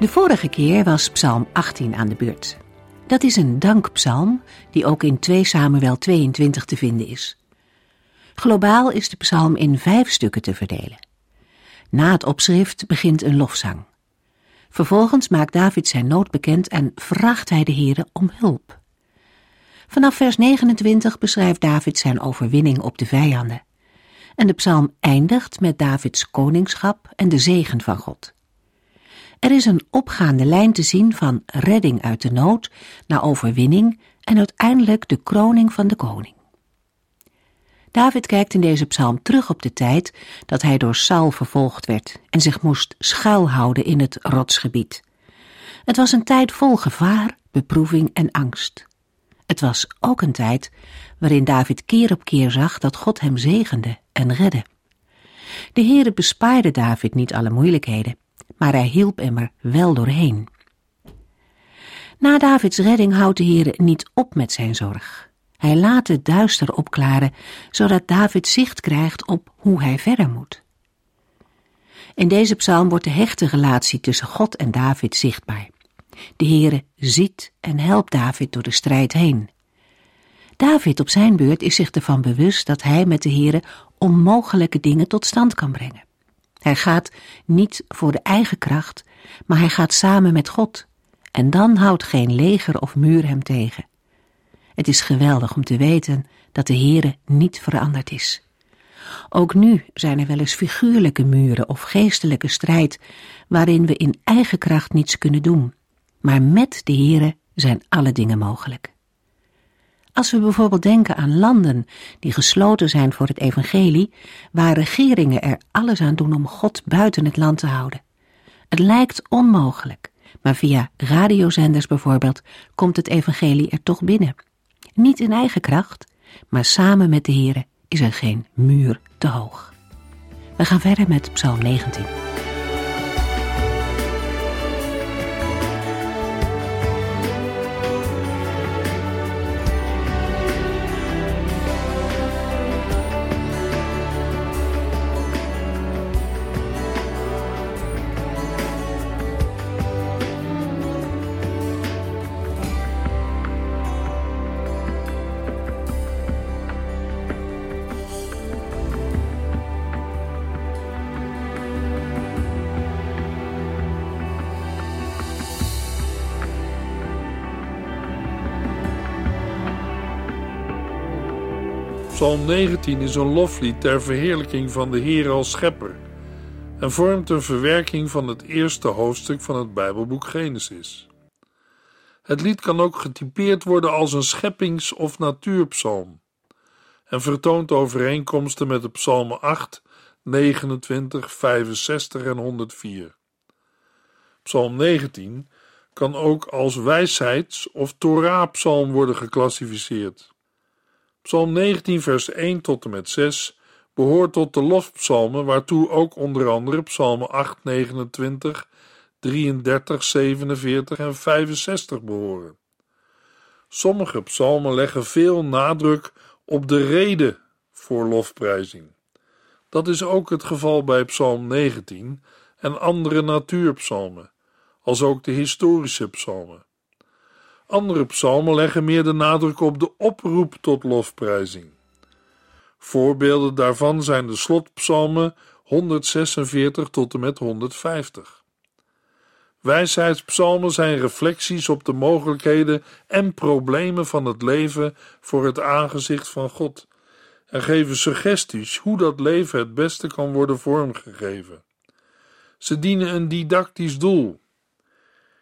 De vorige keer was Psalm 18 aan de beurt. Dat is een dankpsalm die ook in 2 Samuel 22 te vinden is. Globaal is de psalm in vijf stukken te verdelen. Na het opschrift begint een lofzang. Vervolgens maakt David zijn nood bekend en vraagt hij de Heere om hulp. Vanaf vers 29 beschrijft David zijn overwinning op de vijanden. En de psalm eindigt met Davids koningschap en de zegen van God. Er is een opgaande lijn te zien van redding uit de nood naar overwinning en uiteindelijk de kroning van de koning. David kijkt in deze psalm terug op de tijd dat hij door Saul vervolgd werd en zich moest schuilhouden in het rotsgebied. Het was een tijd vol gevaar, beproeving en angst. Het was ook een tijd waarin David keer op keer zag dat God hem zegende en redde. De Heere bespaarde David niet alle moeilijkheden maar hij hielp hem er wel doorheen. Na Davids redding houdt de Heer niet op met zijn zorg. Hij laat het duister opklaren, zodat David zicht krijgt op hoe hij verder moet. In deze psalm wordt de hechte relatie tussen God en David zichtbaar. De Heere ziet en helpt David door de strijd heen. David op zijn beurt is zich ervan bewust dat hij met de Heere onmogelijke dingen tot stand kan brengen. Hij gaat niet voor de eigen kracht, maar hij gaat samen met God. En dan houdt geen leger of muur hem tegen. Het is geweldig om te weten dat de Heere niet veranderd is. Ook nu zijn er wel eens figuurlijke muren of geestelijke strijd waarin we in eigen kracht niets kunnen doen. Maar met de Heere zijn alle dingen mogelijk. Als we bijvoorbeeld denken aan landen die gesloten zijn voor het evangelie, waar regeringen er alles aan doen om God buiten het land te houden. Het lijkt onmogelijk, maar via radiozenders bijvoorbeeld komt het evangelie er toch binnen. Niet in eigen kracht, maar samen met de Here is er geen muur te hoog. We gaan verder met Psalm 19. Psalm 19 is een loflied ter verheerlijking van de Heer als schepper en vormt een verwerking van het eerste hoofdstuk van het Bijbelboek Genesis. Het lied kan ook getypeerd worden als een scheppings- of natuurpsalm en vertoont overeenkomsten met de psalmen 8, 29, 65 en 104. Psalm 19 kan ook als wijsheids- of Torah-psalm worden geclassificeerd. Psalm 19, vers 1 tot en met 6 behoort tot de lofpsalmen, waartoe ook onder andere psalmen 8, 29, 33, 47 en 65 behoren. Sommige psalmen leggen veel nadruk op de reden voor lofprijzing. Dat is ook het geval bij Psalm 19 en andere natuurpsalmen, als ook de historische psalmen. Andere psalmen leggen meer de nadruk op de oproep tot lofprijzing. Voorbeelden daarvan zijn de slotpsalmen 146 tot en met 150. Wijsheidspsalmen zijn reflecties op de mogelijkheden en problemen van het leven voor het aangezicht van God en geven suggesties hoe dat leven het beste kan worden vormgegeven. Ze dienen een didactisch doel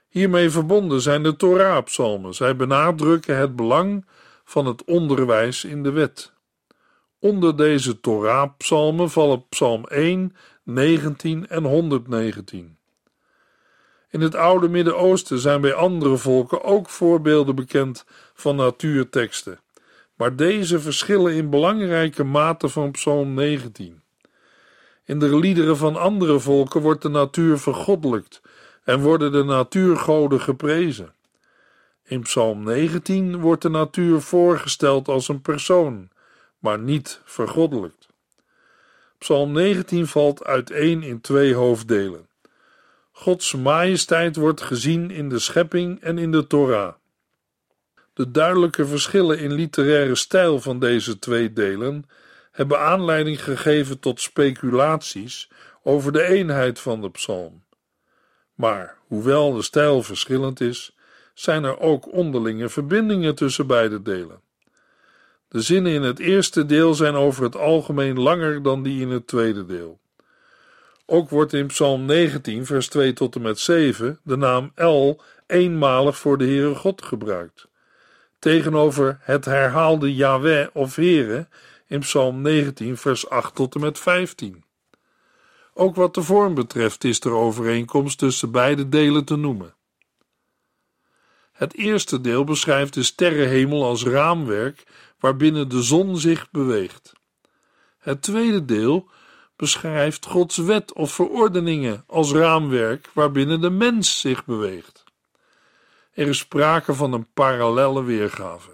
Hiermee verbonden zijn de Torah-psalmen. Zij benadrukken het belang van het onderwijs in de wet. Onder deze Torah-psalmen vallen psalm 1, 19 en 119. In het oude Midden-Oosten zijn bij andere volken ook voorbeelden bekend van natuurteksten, maar deze verschillen in belangrijke mate van Psalm 19. In de liederen van andere volken wordt de natuur vergoddelijkt en worden de natuurgoden geprezen. In Psalm 19 wordt de natuur voorgesteld als een persoon, maar niet vergoddelijkt. Psalm 19 valt uiteen in twee hoofddelen. Gods majesteit wordt gezien in de schepping en in de Torah. De duidelijke verschillen in literaire stijl van deze twee delen hebben aanleiding gegeven tot speculaties over de eenheid van de psalm. Maar hoewel de stijl verschillend is, zijn er ook onderlinge verbindingen tussen beide delen. De zinnen in het eerste deel zijn over het algemeen langer dan die in het tweede deel. Ook wordt in Psalm 19, vers 2 tot en met 7 de naam El eenmalig voor de Heere God gebruikt. Tegenover het herhaalde Yahweh of Heere in Psalm 19, vers 8 tot en met 15. Ook wat de vorm betreft is er overeenkomst tussen beide delen te noemen. Het eerste deel beschrijft de sterrenhemel als raamwerk waarbinnen de zon zich beweegt. Het tweede deel beschrijft Gods wet of verordeningen als raamwerk waarbinnen de mens zich beweegt. Er is sprake van een parallelle weergave.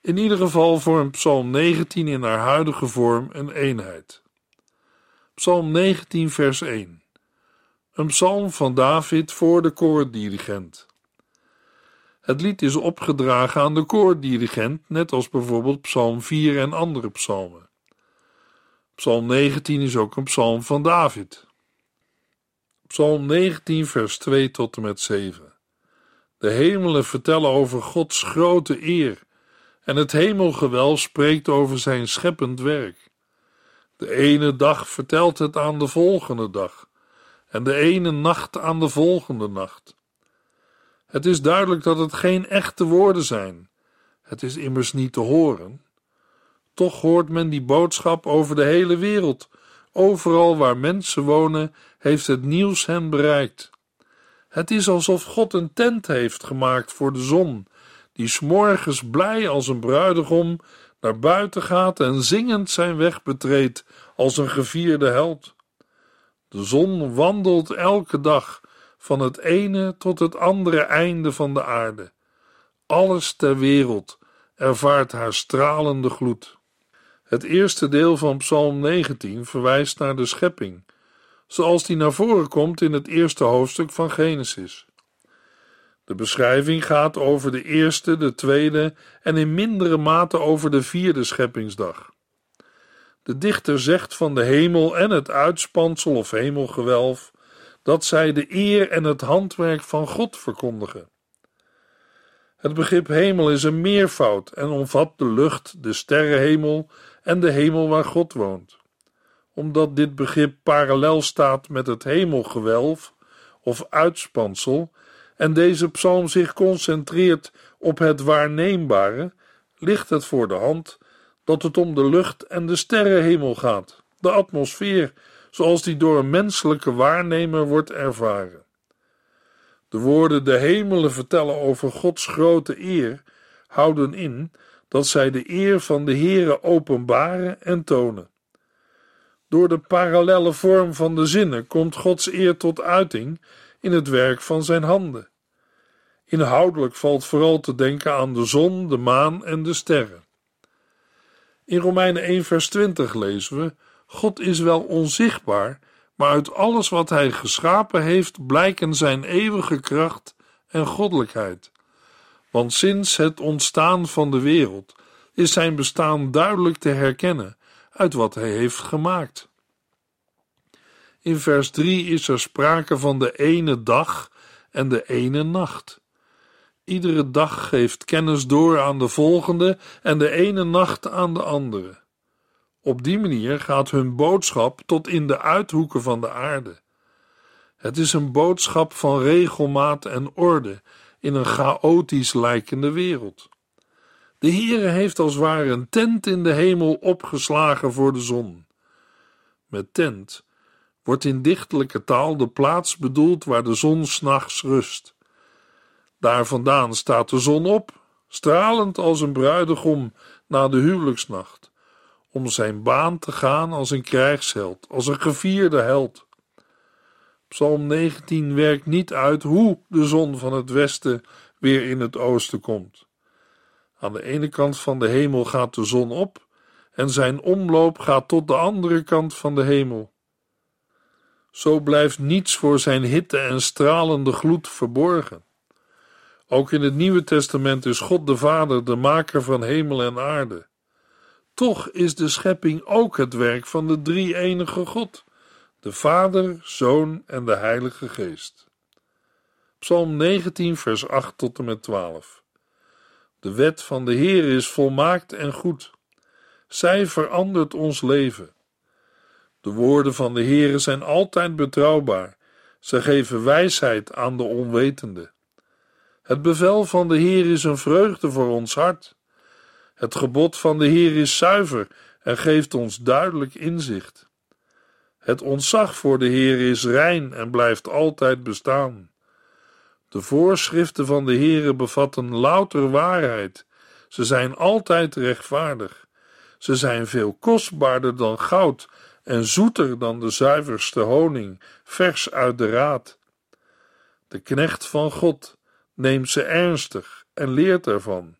In ieder geval vormt Psalm 19 in haar huidige vorm een eenheid. Psalm 19, vers 1. Een psalm van David voor de koordirigent. Het lied is opgedragen aan de koordirigent, net als bijvoorbeeld Psalm 4 en andere psalmen. Psalm 19 is ook een psalm van David. Psalm 19, vers 2 tot en met 7. De hemelen vertellen over Gods grote eer, en het hemelgewel spreekt over zijn scheppend werk. De ene dag vertelt het aan de volgende dag, en de ene nacht aan de volgende nacht. Het is duidelijk dat het geen echte woorden zijn. Het is immers niet te horen. Toch hoort men die boodschap over de hele wereld. Overal waar mensen wonen, heeft het nieuws hen bereikt. Het is alsof God een tent heeft gemaakt voor de zon, die s'morgens blij als een bruidegom naar buiten gaat en zingend zijn weg betreedt als een gevierde held. De zon wandelt elke dag van het ene tot het andere einde van de aarde. Alles ter wereld ervaart haar stralende gloed. Het eerste deel van Psalm 19 verwijst naar de schepping, zoals die naar voren komt in het eerste hoofdstuk van Genesis. De beschrijving gaat over de eerste, de tweede en in mindere mate over de vierde scheppingsdag. De dichter zegt van de hemel en het uitspansel of hemelgewelf dat zij de eer en het handwerk van God verkondigen. Het begrip hemel is een meervoud en omvat de lucht, de sterrenhemel en de hemel waar God woont. Omdat dit begrip parallel staat met het hemelgewelf of uitspansel en deze psalm zich concentreert op het waarneembare, ligt het voor de hand dat het om de lucht en de sterrenhemel gaat, de atmosfeer zoals die door een menselijke waarnemer wordt ervaren. De woorden de hemelen vertellen over Gods grote eer houden in dat zij de eer van de Heere openbaren en tonen. Door de parallelle vorm van de zinnen komt Gods eer tot uiting in het werk van zijn handen. Inhoudelijk valt vooral te denken aan de zon, de maan en de sterren. In Romeinen 1 vers 20 lezen we God is wel onzichtbaar, maar uit alles wat Hij geschapen heeft blijken Zijn eeuwige kracht en goddelijkheid. Want sinds het ontstaan van de wereld is Zijn bestaan duidelijk te herkennen uit wat Hij heeft gemaakt. In vers 3 is er sprake van de ene dag en de ene nacht. Iedere dag geeft kennis door aan de volgende en de ene nacht aan de andere. Op die manier gaat hun boodschap tot in de uithoeken van de aarde. Het is een boodschap van regelmaat en orde in een chaotisch lijkende wereld. De Heere heeft als ware een tent in de hemel opgeslagen voor de zon. Met tent wordt in dichtelijke taal de plaats bedoeld waar de zon s'nachts rust. Daar vandaan staat de zon op, stralend als een bruidegom na de huwelijksnacht, om zijn baan te gaan als een krijgsheld, als een gevierde held. Psalm 19 werkt niet uit hoe de zon van het westen weer in het oosten komt. Aan de ene kant van de hemel gaat de zon op en zijn omloop gaat tot de andere kant van de hemel. Zo blijft niets voor zijn hitte en stralende gloed verborgen. Ook in het Nieuwe Testament is God de Vader de maker van hemel en aarde. Toch is de schepping ook het werk van de drie-enige God, de Vader, Zoon en de Heilige Geest. Psalm 19, vers 8 tot en met 12. De wet van de Heer is volmaakt en goed. Zij verandert ons leven. De woorden van de Heere zijn altijd betrouwbaar. Zij geven wijsheid aan de onwetende. Het bevel van de Heer is een vreugde voor ons hart. Het gebod van de Heer is zuiver en geeft ons duidelijk inzicht. Het ontzag voor de Heer is rein en blijft altijd bestaan. De voorschriften van de Heere bevatten louter waarheid. Ze zijn altijd rechtvaardig. Ze zijn veel kostbaarder dan goud en zoeter dan de zuiverste honing, vers uit de raad. De knecht van God neemt ze ernstig en leert ervan.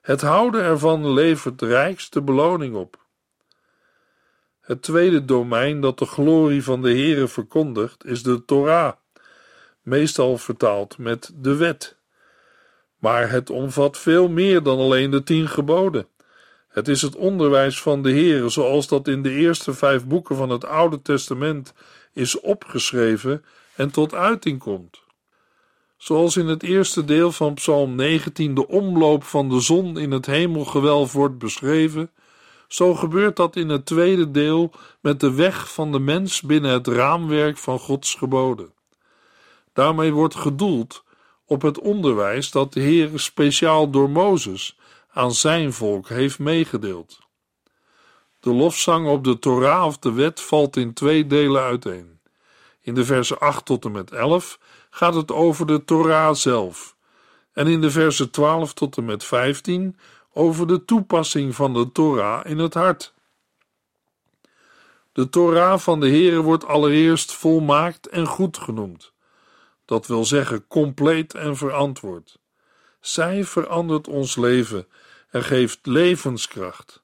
Het houden ervan levert de rijkste beloning op. Het tweede domein dat de glorie van de Heere verkondigt is de Torah, meestal vertaald met de wet. Maar het omvat veel meer dan alleen de tien geboden. Het is het onderwijs van de Heere, zoals dat in de eerste vijf boeken van het Oude Testament is opgeschreven en tot uiting komt. Zoals in het eerste deel van Psalm 19 de omloop van de zon in het hemelgewelf wordt beschreven, zo gebeurt dat in het tweede deel met de weg van de mens binnen het raamwerk van Gods geboden. Daarmee wordt gedoeld op het onderwijs dat de Heer speciaal door Mozes aan zijn volk heeft meegedeeld. De lofzang op de Torah of de wet valt in twee delen uiteen. In de versen 8 tot en met 11 gaat het over de Torah zelf, en in de versen 12 tot en met 15 over de toepassing van de Torah in het hart. De Torah van de Heere wordt allereerst volmaakt en goed genoemd, dat wil zeggen compleet en verantwoord. Zij verandert ons leven en geeft levenskracht.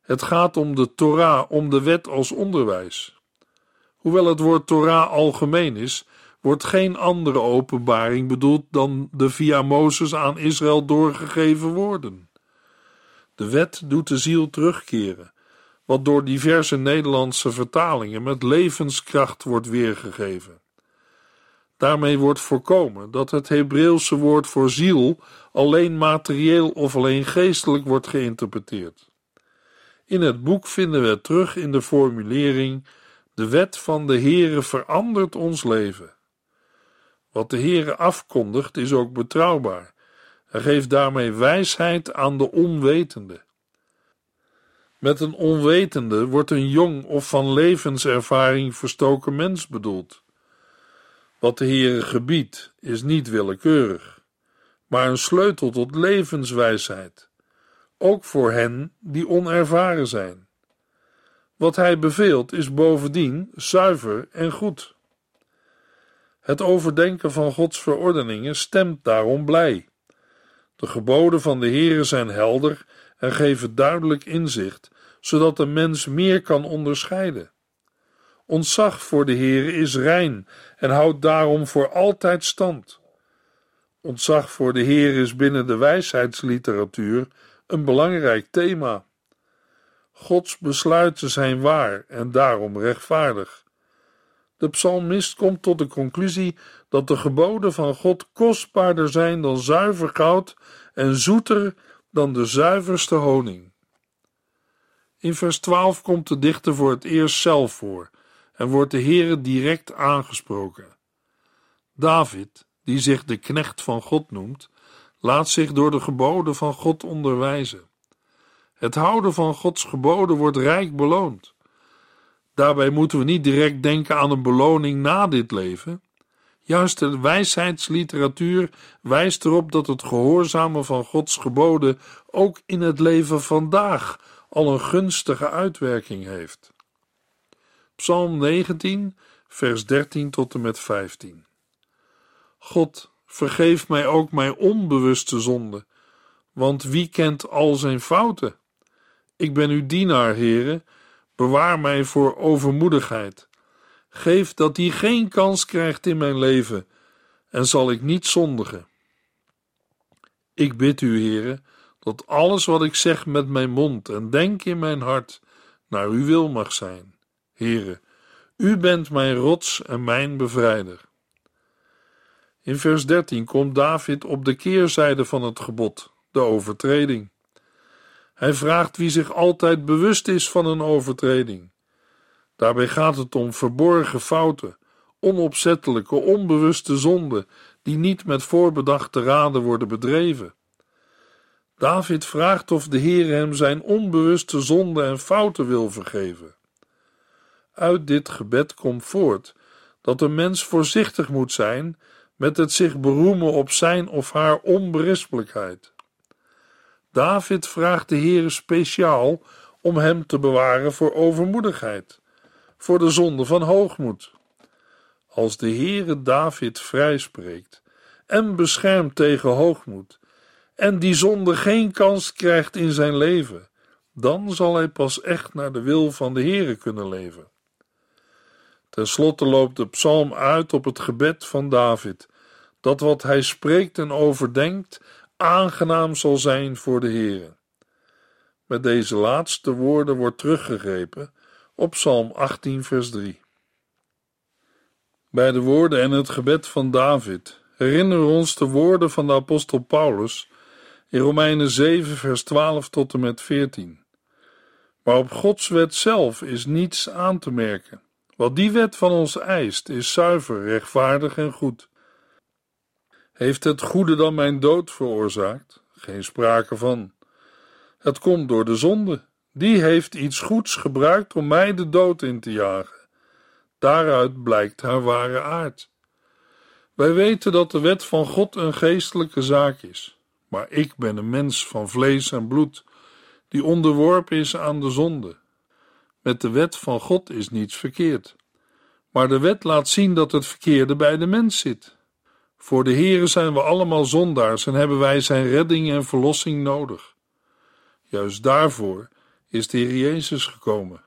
Het gaat om de Torah, om de wet als onderwijs. Hoewel het woord Torah algemeen is, wordt geen andere openbaring bedoeld dan de via Mozes aan Israël doorgegeven woorden. De wet doet de ziel terugkeren, wat door diverse Nederlandse vertalingen met levenskracht wordt weergegeven. Daarmee wordt voorkomen dat het Hebreeuwse woord voor ziel alleen materieel of alleen geestelijk wordt geïnterpreteerd. In het boek vinden we het terug in de formulering: De wet van de Heere verandert ons leven. Wat de Heere afkondigt is ook betrouwbaar. Hij geeft daarmee wijsheid aan de onwetende. Met een onwetende wordt een jong of van levenservaring verstoken mens bedoeld. Wat de Heere gebiedt is niet willekeurig, maar een sleutel tot levenswijsheid, ook voor hen die onervaren zijn. Wat hij beveelt is bovendien zuiver en goed. Het overdenken van Gods verordeningen stemt daarom blij. De geboden van de Heere zijn helder en geven duidelijk inzicht, zodat de mens meer kan onderscheiden. Ontzag voor de Heere is rein en houdt daarom voor altijd stand. Ontzag voor de Heer is binnen de wijsheidsliteratuur een belangrijk thema. Gods besluiten zijn waar en daarom rechtvaardig. De psalmist komt tot de conclusie dat de geboden van God kostbaarder zijn dan zuiver goud en zoeter dan de zuiverste honing. In vers 12 komt de dichter voor het eerst zelf voor en wordt de Heere direct aangesproken. David, die zich de knecht van God noemt, laat zich door de geboden van God onderwijzen. Het houden van Gods geboden wordt rijk beloond. Daarbij moeten we niet direct denken aan een beloning na dit leven. Juist de wijsheidsliteratuur wijst erop dat het gehoorzamen van Gods geboden ook in het leven vandaag al een gunstige uitwerking heeft. Psalm 19, vers 13 tot en met 15. God, vergeef mij ook mijn onbewuste zonde, want wie kent al zijn fouten? Ik ben uw dienaar, heren, bewaar mij voor overmoedigheid. Geef dat die geen kans krijgt in mijn leven, en zal ik niet zondigen. Ik bid u, heren, dat alles wat ik zeg met mijn mond en denk in mijn hart naar uw wil mag zijn. Heren, u bent mijn rots en mijn bevrijder. In vers 13 komt David op de keerzijde van het gebod, de overtreding. Hij vraagt wie zich altijd bewust is van een overtreding. Daarbij gaat het om verborgen fouten, onopzettelijke, onbewuste zonden, die niet met voorbedachte raden worden bedreven. David vraagt of de Heer hem zijn onbewuste zonden en fouten wil vergeven. Uit dit gebed komt voort dat een mens voorzichtig moet zijn met het zich beroemen op zijn of haar onberispelijkheid. David vraagt de Heere speciaal om hem te bewaren voor overmoedigheid, voor de zonde van hoogmoed. Als de Heere David vrijspreekt en beschermt tegen hoogmoed, en die zonde geen kans krijgt in zijn leven, dan zal hij pas echt naar de wil van de Heere kunnen leven. Ten slotte loopt de psalm uit op het gebed van David, dat wat hij spreekt en overdenkt aangenaam zal zijn voor de Heere. Met deze laatste woorden wordt teruggegrepen op Psalm 18, vers 3. Bij de woorden en het gebed van David herinneren ons de woorden van de apostel Paulus in Romeinen 7, vers 12 tot en met 14. Maar op Gods wet zelf is niets aan te merken. Wat die wet van ons eist, is zuiver, rechtvaardig en goed. Heeft het goede dan mijn dood veroorzaakt? Geen sprake van. Het komt door de zonde. Die heeft iets goeds gebruikt om mij de dood in te jagen. Daaruit blijkt haar ware aard. Wij weten dat de wet van God een geestelijke zaak is, maar ik ben een mens van vlees en bloed, die onderworpen is aan de zonde. Met de wet van God is niets verkeerd, maar de wet laat zien dat het verkeerde bij de mens zit. Voor de Heere zijn we allemaal zondaars en hebben wij zijn redding en verlossing nodig. Juist daarvoor is de Heer Jezus gekomen.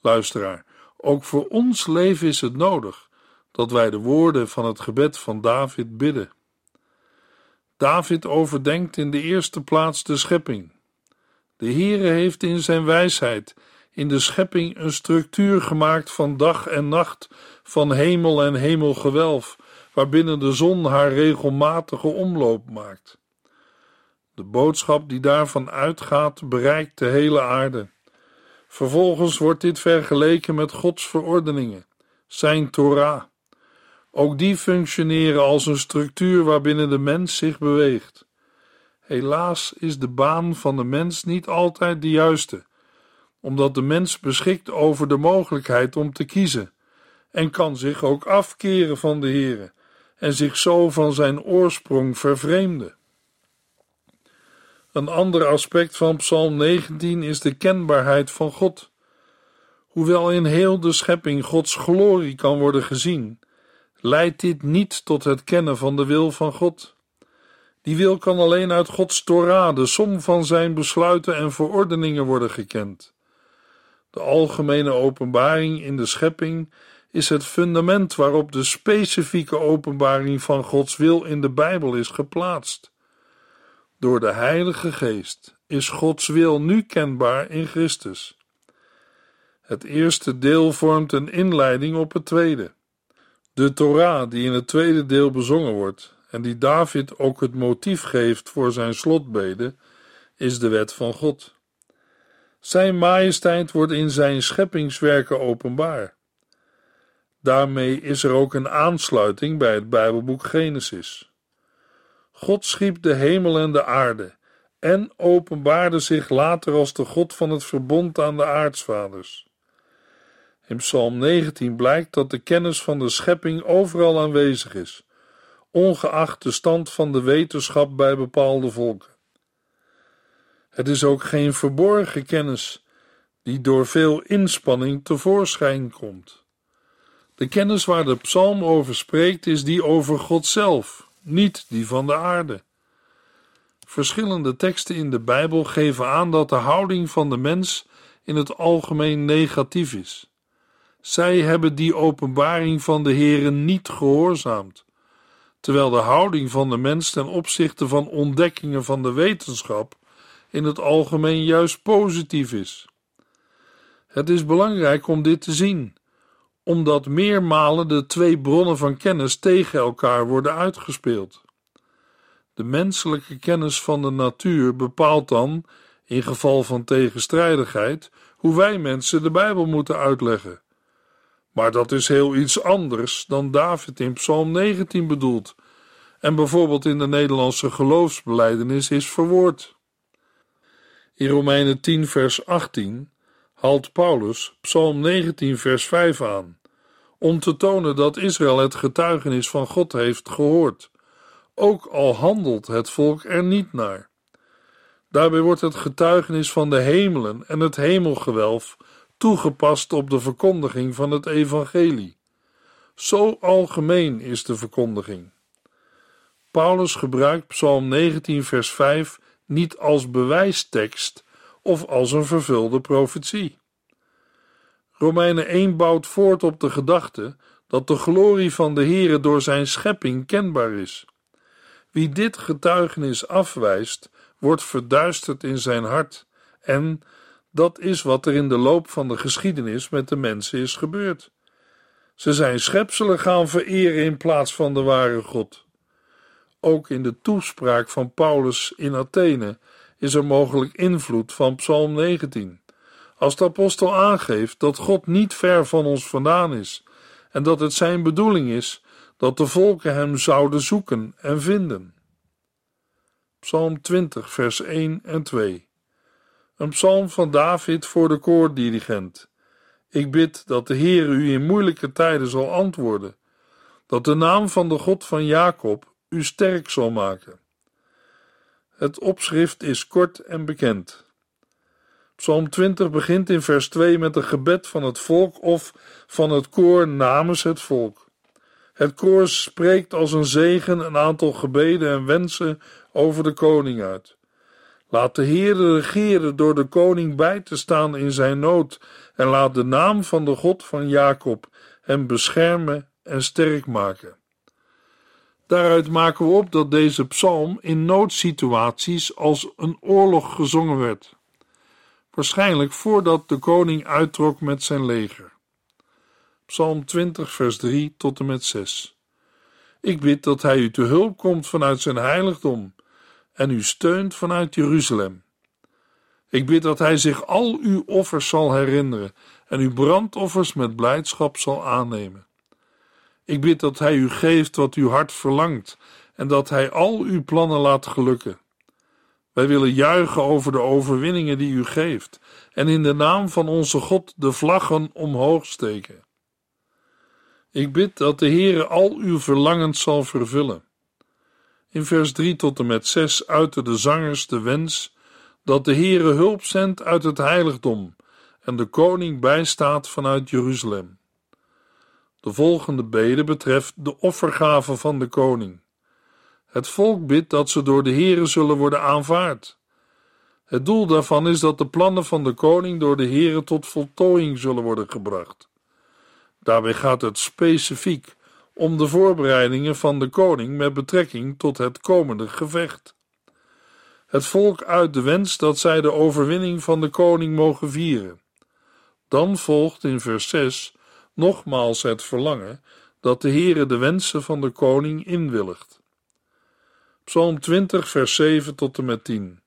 Luisteraar, ook voor ons leven is het nodig dat wij de woorden van het gebed van David bidden. David overdenkt in de eerste plaats de schepping. De Heere heeft in zijn wijsheid in de schepping een structuur gemaakt van dag en nacht, van hemel en hemelgewelf, waarbinnen de zon haar regelmatige omloop maakt. De boodschap die daarvan uitgaat bereikt de hele aarde. Vervolgens wordt dit vergeleken met Gods verordeningen, zijn Torah. Ook die functioneren als een structuur waarbinnen de mens zich beweegt. Helaas is de baan van de mens niet altijd de juiste, omdat de mens beschikt over de mogelijkheid om te kiezen en kan zich ook afkeren van de Heere en zich zo van zijn oorsprong vervreemden. Een ander aspect van Psalm 19 is de kenbaarheid van God. Hoewel in heel de schepping Gods glorie kan worden gezien, leidt dit niet tot het kennen van de wil van God. Die wil kan alleen uit Gods Torah, de som van zijn besluiten en verordeningen, worden gekend. De algemene openbaring in de schepping is het fundament waarop de specifieke openbaring van Gods wil in de Bijbel is geplaatst. Door de Heilige Geest is Gods wil nu kenbaar in Christus. Het eerste deel vormt een inleiding op het tweede. De Torah, die in het tweede deel bezongen wordt en die David ook het motief geeft voor zijn slotbede, is de wet van God. Zijn majesteit wordt in zijn scheppingswerken openbaar. Daarmee is er ook een aansluiting bij het Bijbelboek Genesis. God schiep de hemel en de aarde en openbaarde zich later als de God van het verbond aan de aartsvaders. In Psalm 19 blijkt dat de kennis van de schepping overal aanwezig is, ongeacht de stand van de wetenschap bij bepaalde volken. Het is ook geen verborgen kennis die door veel inspanning tevoorschijn komt. De kennis waar de psalm over spreekt is die over God zelf, niet die van de aarde. Verschillende teksten in de Bijbel geven aan dat de houding van de mens in het algemeen negatief is. Zij hebben die openbaring van de Heere niet gehoorzaamd, terwijl de houding van de mens ten opzichte van ontdekkingen van de wetenschap in het algemeen juist positief is. Het is belangrijk om dit te zien, omdat meermalen de twee bronnen van kennis tegen elkaar worden uitgespeeld. De menselijke kennis van de natuur bepaalt dan, in geval van tegenstrijdigheid, hoe wij mensen de Bijbel moeten uitleggen. Maar dat is heel iets anders dan David in Psalm 19 bedoelt en bijvoorbeeld in de Nederlandse geloofsbeleidenis is verwoord. In Romeinen 10 vers 18 haalt Paulus Psalm 19 vers 5 aan, om te tonen dat Israël het getuigenis van God heeft gehoord, ook al handelt het volk er niet naar. Daarbij wordt het getuigenis van de hemelen en het hemelgewelf toegepast op de verkondiging van het evangelie. Zo algemeen is de verkondiging. Paulus gebruikt Psalm 19 vers 5 niet als bewijstekst of als een vervulde profetie. Romeinen 1 bouwt voort op de gedachte dat de glorie van de Heere door zijn schepping kenbaar is. Wie dit getuigenis afwijst, wordt verduisterd in zijn hart en dat is wat er in de loop van de geschiedenis met de mensen is gebeurd. Ze zijn schepselen gaan vereren in plaats van de ware God. Ook in de toespraak van Paulus in Athene is er mogelijk invloed van Psalm 19. Als de apostel aangeeft dat God niet ver van ons vandaan is en dat het zijn bedoeling is dat de volken hem zouden zoeken en vinden. Psalm 20, vers 1 en 2. Een psalm van David voor de koordirigent. Ik bid dat de Heer u in moeilijke tijden zal antwoorden, dat de naam van de God van Jacob u sterk zal maken. Het opschrift is kort en bekend. Psalm 20 begint in vers 2 met een gebed van het volk of van het koor namens het volk. Het koor spreekt als een zegen een aantal gebeden en wensen over de koning uit. Laat de Heere regeren door de koning bij te staan in zijn nood en laat de naam van de God van Jacob hem beschermen en sterk maken. Daaruit maken we op dat deze psalm in noodsituaties als een oorlog gezongen werd. Waarschijnlijk voordat de koning uittrok met zijn leger. Psalm 20, vers 3 tot en met 6. Ik bid dat hij u te hulp komt vanuit zijn heiligdom en u steunt vanuit Jeruzalem. Ik bid dat hij zich al uw offers zal herinneren en uw brandoffers met blijdschap zal aannemen. Ik bid dat Hij u geeft wat uw hart verlangt en dat Hij al uw plannen laat gelukken. Wij willen juichen over de overwinningen die u geeft en in de naam van onze God de vlaggen omhoog steken. Ik bid dat de Heere al uw verlangens zal vervullen. In vers 3 tot en met 6 uiten de zangers de wens dat de Heere hulp zendt uit het heiligdom en de koning bijstaat vanuit Jeruzalem. De volgende bede betreft de offergave van de koning. Het volk bidt dat ze door de Heere zullen worden aanvaard. Het doel daarvan is dat de plannen van de koning door de Heere tot voltooiing zullen worden gebracht. Daarbij gaat het specifiek om de voorbereidingen van de koning met betrekking tot het komende gevecht. Het volk uit de wens dat zij de overwinning van de koning mogen vieren. Dan volgt in vers 6 nogmaals het verlangen dat de Heere de wensen van de koning inwilligt. Psalm 20, vers 7 tot en met 10.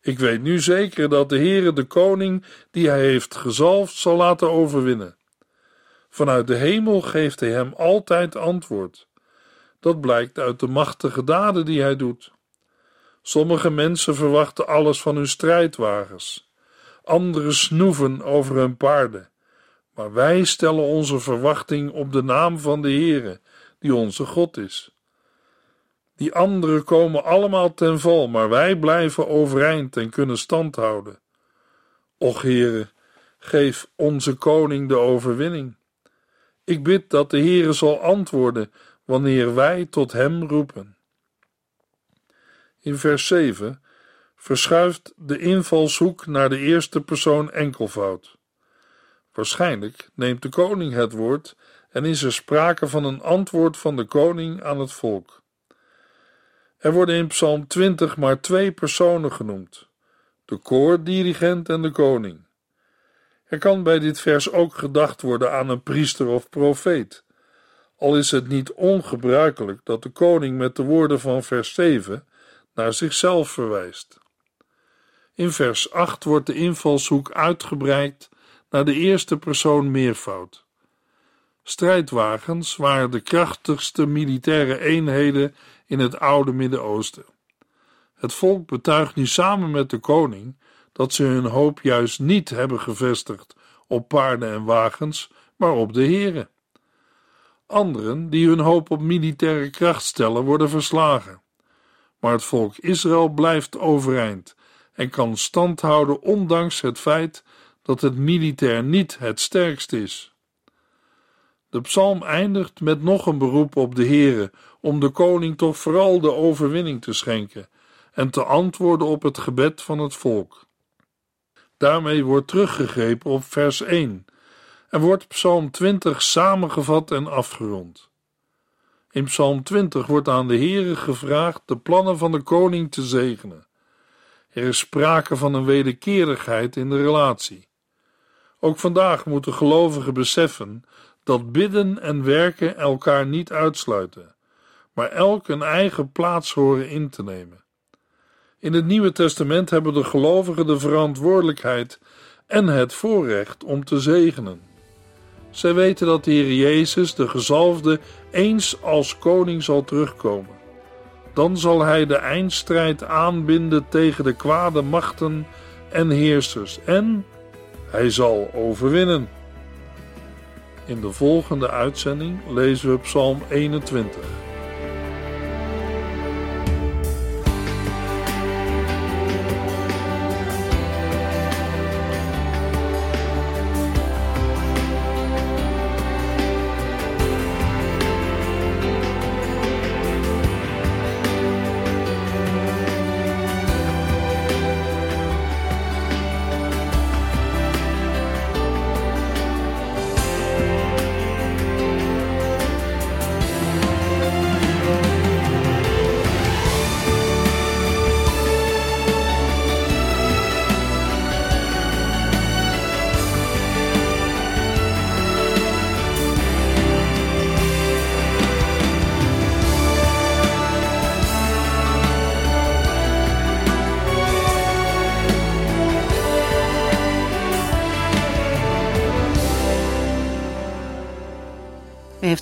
Ik weet nu zeker dat de Heere de koning die hij heeft gezalfd zal laten overwinnen. Vanuit de hemel geeft hij hem altijd antwoord. Dat blijkt uit de machtige daden die hij doet. Sommige mensen verwachten alles van hun strijdwagens. Anderen snoeven over hun paarden Maar wij stellen onze verwachting op de naam van de Heere, die onze God is. Die anderen komen allemaal ten val, maar wij blijven overeind en kunnen stand houden. Och Heere, geef onze koning de overwinning. Ik bid dat de Heere zal antwoorden wanneer wij tot hem roepen. In vers 7 verschuift de invalshoek naar de eerste persoon enkelvoud. Waarschijnlijk neemt de koning het woord en is er sprake van een antwoord van de koning aan het volk. Er worden in Psalm 20 maar twee personen genoemd: de koordirigent en de koning. Er kan bij dit vers ook gedacht worden aan een priester of profeet, al is het niet ongebruikelijk dat de koning met de woorden van vers 7 naar zichzelf verwijst. In vers 8 wordt de invalshoek uitgebreid naar de eerste persoon meervoud. Strijdwagens waren de krachtigste militaire eenheden in het oude Midden-Oosten. Het volk betuigt nu samen met de koning dat ze hun hoop juist niet hebben gevestigd op paarden en wagens, maar op de heren. Anderen die hun hoop op militaire kracht stellen, worden verslagen. Maar het volk Israël blijft overeind en kan stand houden ondanks het feit dat het militair niet het sterkst is. De psalm eindigt met nog een beroep op de Heere om de koning toch vooral de overwinning te schenken en te antwoorden op het gebed van het volk. Daarmee wordt teruggegrepen op vers 1 en wordt Psalm 20 samengevat en afgerond. In Psalm 20 wordt aan de Heere gevraagd de plannen van de koning te zegenen. Er is sprake van een wederkerigheid in de relatie. Ook vandaag moeten gelovigen beseffen dat bidden en werken elkaar niet uitsluiten, maar elk een eigen plaats horen in te nemen. In het Nieuwe Testament hebben de gelovigen de verantwoordelijkheid en het voorrecht om te zegenen. Zij weten dat de Heer Jezus, de gezalfde, eens als koning zal terugkomen. Dan zal hij de eindstrijd aanbinden tegen de kwade machten en heersers en hij zal overwinnen. In de volgende uitzending lezen we Psalm 21.